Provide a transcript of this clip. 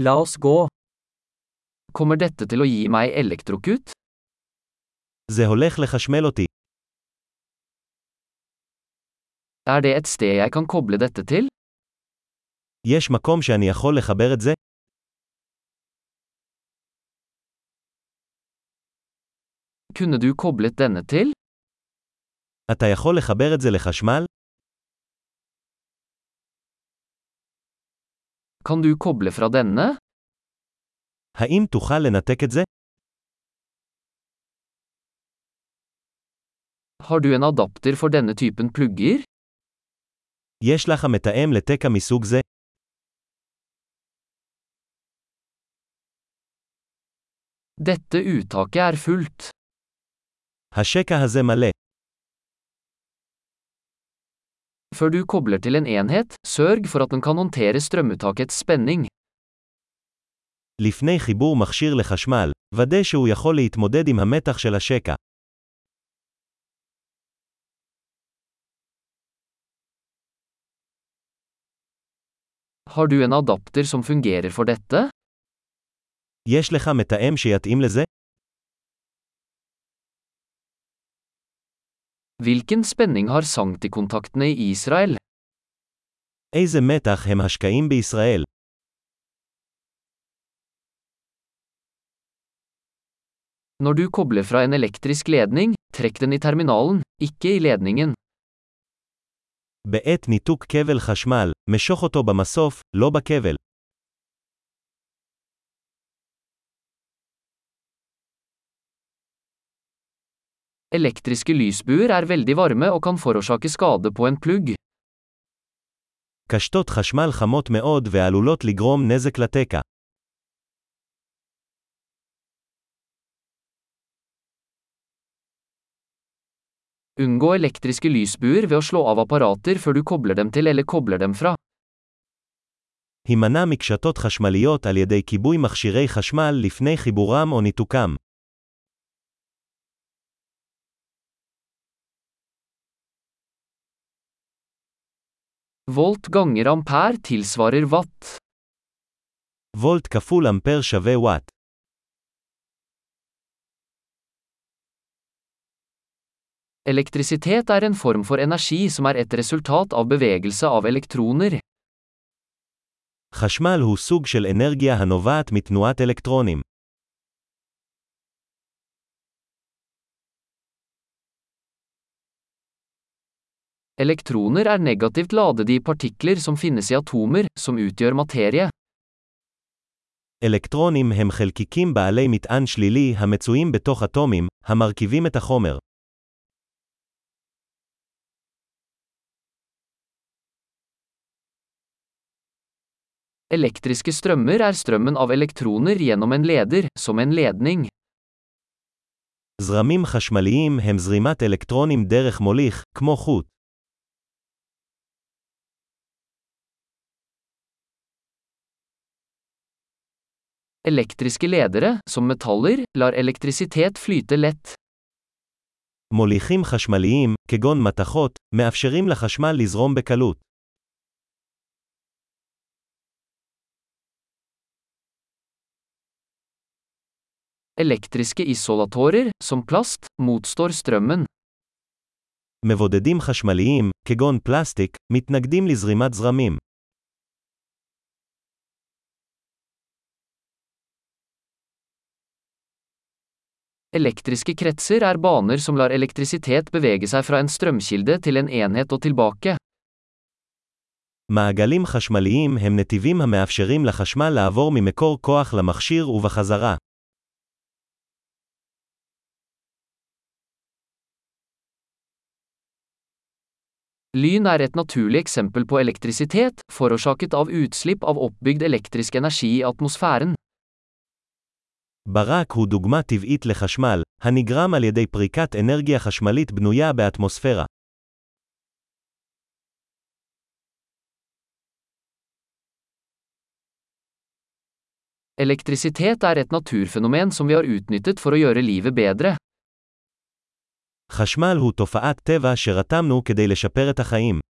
La oss gå. Kommer dette til å gi meg elektrokut? זה הולך לחשמל אותי. Er det et sted jeg kan koble dette til? יש מקום שאני יכול לחבר את זה? Kunne du koblet denne til? אתה יכול לחבר את זה לחשמל? Kan du koble fra denne? האם תוכל לנתק את זה? Har du en adapter for denne typen plugger? יש לך מתאם לתקע מסוג זה? Dette uttaket er fullt. השקע הזה מלא. Før du kobler til en enhet, sørg for at den kan håndtere strømuttakets spenning. לפני חיבור מכשיר לחשמל, ודא שהוא יכול להתמודד עם המתח של השקע. Har du en adapter som fungerer for dette? יש לך מתאם שיתאים לזה? Hvilken spenning har sanktikontaktene i Israel? איזה מתח הם השקעים בישראל? Når du kobler fra en elektrisk ledning, trekk den i terminalen, ikke i ledningen. בעת ניתוק כבל חשמל, משוך אותו במסוף, לא בכבל. Elektriske lysbuer er veldig varme og kan forårsake skade på en plugg. קשתות חשמל חמות מאוד ועלולות לגרום נזק לתקע. Unngå elektriske lysbuer ved å slå av apparater før du kobler dem til eller kobler dem fra. הימנע מקשתות חשמליות על ידי כיבוי מכשירי חשמל לפני חיבורם או ניתוקם. Volt ganger ampere tilsvarer watt. וולט כפול אמפר שווה וואט. Elektrisitet er en form for energi som er et resultat av bevegelse av elektroner. חשמל הוא סוג של אנרגיה הנובעת מתנועת אלקטרונים. Elektroner er negativt ladede i partikler som finnes i atomer, som utgjør materie. אלקטרונים הם חלקיקים בעלי מטען שלילי המצויים בתוך אטומים, המרכיבים את החומר. Elektriske strømmer er strømmen av elektroner gjennom en leder, som en ledning. זרמים חשמליים הם זרימת אלקטרונים דרך מוליך, כמו חוט. Elektriske ledere, som metaller, lar elektrisitet flyte lett. מוליכים חשמליים, כגון מתכות, מאפשרים לחשמל לזרום בקלות. Elektriske isolatorer, som plast, motstår strømmen. מבודדים חשמליים, כגון פלסטיק, מתנגדים לזרימת זרמים. Elektriske kretser er baner som lar elektrisitet bevege seg fra en strømkilde til en enhet og tilbake. מעגלים חשמליים הם נתיבים המאפשרים לחשמל לעבור ממקור כוח למכשיר ובחזרה. Lyn er et naturlig eksempel på elektrisitet, forårsaket av utslipp av oppbygd elektrisk energi i atmosfæren. ברק הוא דוגמה טבעית לחשמל, הנגרם על ידי פריקת אנרגיה חשמלית בנויה באטמוספירה. Elektrisitet er et naturfenomen som vi har utnyttet for å gjøre livet bedre. חשמל הוא תופעת טבע שרתמנו כדי לשפר את החיים.